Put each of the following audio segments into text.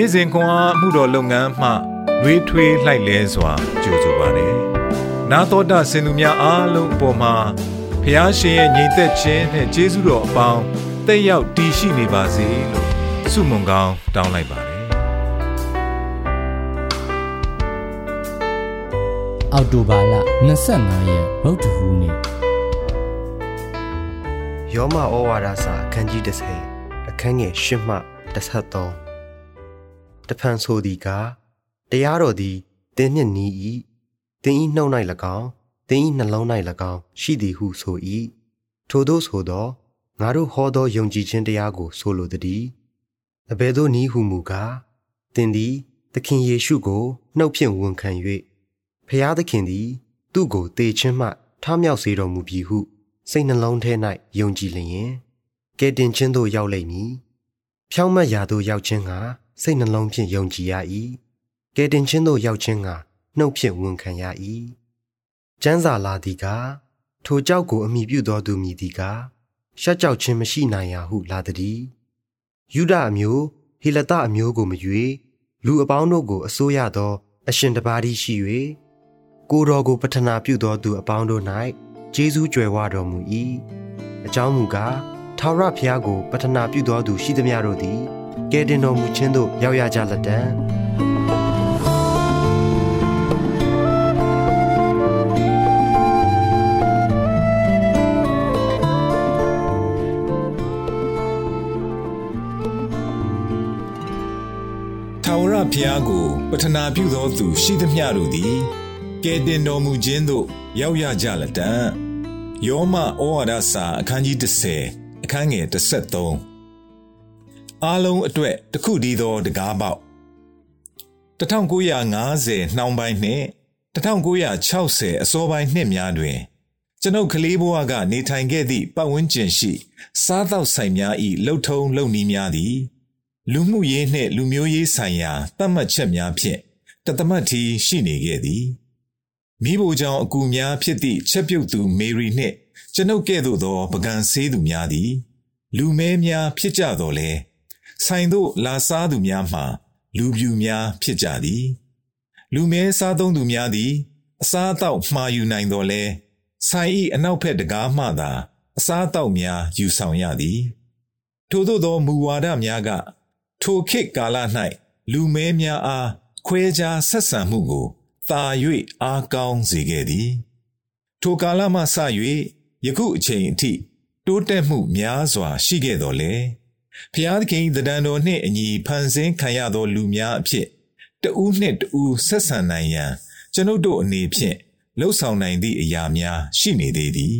နေ့စဉ်ခွန်အားမှုတော်လုပ်ငန်းမှလွေးထွေးလှိုက်လဲစွာကြိုဆိုပါတယ်။နာတော်တာစင်သူများအားလုံးအပေါ်မှာဖျားရှင်ရဲ့ညီသက်ခြင်းနဲ့ကျေးဇူးတော်အပေါင်းတက်ရောက်တည်ရှိနေပါစေလို့ဆုမွန်ကောင်းတောင်းလိုက်ပါတယ်။အောက်တိုဘာလ25ရက်ဗုဒ္ဓဟူးနေ့ယောမဩဝါဒစာအခန်းကြီး30အခန်းငယ်8မှ33 တဖန်ဆိုသည်ကားတရားတော်သည်တင်းနှင့်နီး၏တင်းဤနှုတ်၌၎င်းတင်းဤနှလုံး၌၎င်းရှိသည်ဟုဆို၏ထို့သောဆိုသောငါတို့ဟောသောယုံကြည်ခြင်းတရားကို ဆိုလိုသည်အဘယ်သို့နည်းဟုမူကားတင်းသည်သခင်ယေရှုကိုနှုတ်ဖြင့်ဝန်ခံ၍ဖျားသခင်သည် သူ့ကိုတေခြင်းမှထမြောက်စေတော်မူပြီဟုစိတ်နှလုံးထဲ၌ယုံကြည်လျင်ကဲတင်ခြင်းသို့ရောက်လိမ့်မည်။ဖြောင့်မတ်ရာသို့ရောက်ခြင်းက စိတ်နှလုံးဖြင့်ယုံကြည်ရ၏။ကဲတင်ခြင်းသို့ရောက်ခြင်းကနှုတ်ဖြင့်ဝန်ခံရ၏။ကျမ်းစာလာသည်ကထိုကြောက်ကိုအမိပြုသောသူမည်သည်ကရှက်ကြောက်ခြင်းမရှိနိုင်ရာဟုလာသည်။ယူဒအမျိုးဟေလတအမျိုးကိုမရွေလူအပေါင်းတို့ကိုအစိုးရသော အရှင်တပါးသည်ရှိ၍ကိုတော်ကိုပထနာပြုသောသူအပေါင်းတို့၌ဂျေဇူးကြွယ်ဝတော်မူ၏အကြောင်းမူကားထာဝရဘုရားကိုပထနာပြုသောသူရှိသမျှတို့သည် ကဲတင်တော်မူခြင်းသို့ရောက်ရကြလက်တံထာဝရဘုရားကိုပထနာပြုသောသူရှိသမျှတို့သည်ကဲတင်တော်မူခြင်းသို့ရောက်ရကြလတံ့ယောမဩဝါဒစာအခန်းကြီး30အခန်းငယ်33 အားလုံးအတွက်တစ်ခုတည်းသောတကားပေါက်1950နှောင်းပိုင်းနှင့်1960အစောပိုင်းနှစ်များတွင် ကျွန်ုပ်ကလေးဘဝကနေထိုင်ခဲ့သည့်ပတ်ဝန်းကျင်ရှိ စားသောက်ဆိုင်များ၏လှုပ်ထုံလှုပ်နီးများသည်လူမှုရေးနှင့်လူမျိုးရေးဆိုင်ရာသတ်မှတ်ချက်များဖြင့်တသမတ်တီရှိနေခဲ့သည်မိဖို့ကြောင့်အကူများဖြစ်သည့်ချက်ပြုတ်သူမေရီနှင့်ကျွန်ုပ်ကဲ့သို့သောပကံဆေးသူများသည် လူမဲများဖြစ်ကြတော်လဲ ဆိုင်သို့လာစားသူများမှလူပြူများဖြစ်ကြသည် လူမဲစားသုံးသူများသည် အစားအသောက်မှားယူနိုင်တော်လဲဆိုင်ဤအနောက်ဘက်တကားမှသာ အစားအသောက်များယူဆောင်ရသည် ထို့သောသောမူဝါဒများက ထိုခေတ်ကာလ၌လူမဲများအားခွဲခြားဆက်ဆံမှုကိုသာ၍အားကောင်းစေခဲ့သည် ထိုကာလမှစ၍ယခုအချိန်အထိတိုးတက်မှုများစွာရှိခဲ့တော်လဲ ဖျားသခင်တဒံတော်နှင့်အညီဖန်ဆင်းခံရသောလူများအဖြစ်တဦးနှင့်တဦးဆက်ဆံနိုင်ရန်ကျွန်ုပ်တို့အနေဖြင့်လှုပ်ဆောင်နိုင်သည့်အရာများရှိနေသေးသည်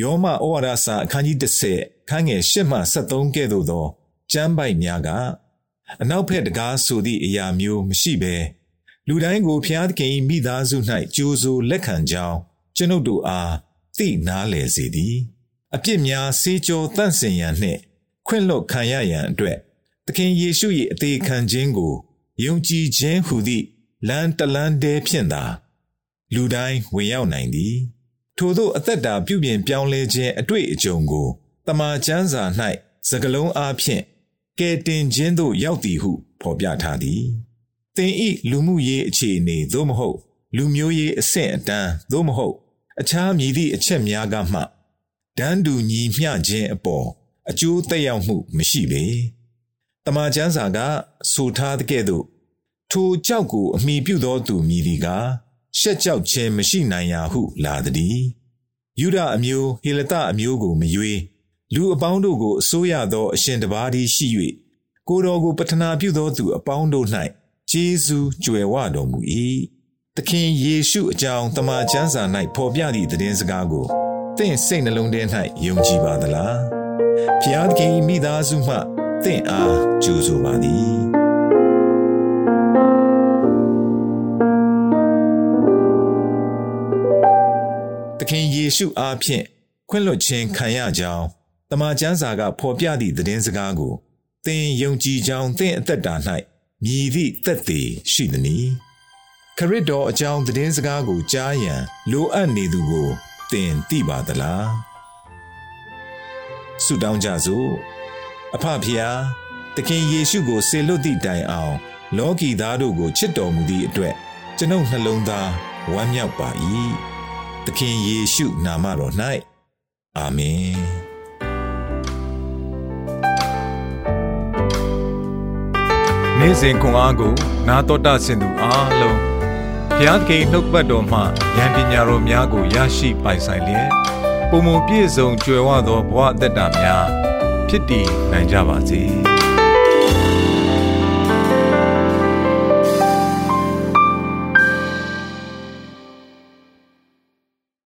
ယောမဩဝါဒစာအခန်းကြီး30ခန်းငယ်8မှ73ကဲ့သို့သောကျမ်းပိုက်များကအနောက်ဘက်တကားဆိုသည့်အရာမျိုးမရှိဘဲလူတိုင်းကိုဖျားသခင်မိသားစု၌ကြိုးဆိုလက်ခံကြောင်းကျွန်ုပ်တို့အားသိနားလည်စေသည်အပြစ်များဆေးကြောတန့်စင်ရန်နှင့် ခွင့်လွတ်ခံရရန်အတွက်သခင်ယေရှု၏အသေးခံခြင်းကိုယုံကြည်ခြင်းဟူသည့်လမ်းတလမ်းတည်းဖြင့်သာလူတိုင်းဝင်ရောက်နိုင်သည်ထို့သောအသက်တာပြုပြင်ပြောင်းလဲခြင်းအတွေ့အကြုံကိုတမန်ကျမ်းစာ၌စကလုံးအားဖြင့်ကဲတင်ခြင်းသို့ရောက်သည်ဟုဖော်ပြထားသည်သင်ဤလူမှုရေးအခြေအနေသို့မဟုတ် လူမျိုးရေးအဆင့်အတန်းသို့မဟုတ် အခြားမည်သည့်အချက်များကမှဒန်းတူညီမျှခြင်းအပေါ် အကျိုးသက်ရောက်မှုမရှိပေတမန်ကျမ်းစာကဆိုထားတဲ့ကဲ့သို့ထိုကြောက်ကိုအမိပြုသောသူမည်ဒီကရှက်ကြောက်ခြင်းမရှိနိုင်ရာဟုလာသည်ယူဒအမျိုးဟေလတအမျိုးကိုမရွေးလူအပေါင်းတို့ကိုအစိုးရသောအရှင်တပါးသည်ရှိ၍ကိုတော်ကိုပတနာပြုသောသူအပေါင်းတို့၌ဂျေဇူးကြွယ်ဝတော်မူ၏သခင်ယေရှုအကြောင်းတမန်ကျမ်းစာ၌ဖော်ပြသည့်သတင်းစကားကိုသင်စိတ်နှလုံးထဲ၌ယုံကြည်ပါသလား ဖျားသခင်မိသားစုမှသင်အားကြိုးဆိုပါသည်သခင်ယေရှုအားဖြင့်ခွင့်လွှတ်ခြင်းခံရကြောင်းတမန်ကျမ်းစာကဖော်ပြသည့်သတင်းစကားကိုသင်ယုံကြည်ကြောင်းသင်အသက်တာ၌မြည်သည့်သက်သေရှိသည်။ခရစ်တော်အကြောင်းသတင်းစကားကိုကြားရန်လိုအပ်နေသူကိုသင်သိပါသလား။ ဆုတောင်းကြစို့။အဖဖျားသခင်ယေရှုကိုဆေလွတ်သည့်တိုင်အောင် လောကီသားတို့ကိုချစ်တော်မူသည့်အတွက်ကျွန်ုပ်နှလုံးသားဝမ်းမြောက်ပါ၏သခင်ယေရှုနာမတော်၌အာမင်နေ့စဉ်ခွန်အားကို နာတော်တာဆင်သူအားလုံးဘုရားသခင်နှုတ်ပတ်တော်မှဉာဏ်ပညာတော်များကိုရရှိပိုင်ဆိုင်လျက် ပုံမပြည့်စုံကြွယ်ဝသောဘဝအသက်တာများဖြစ်တည်နိုင်ကြပါစေ။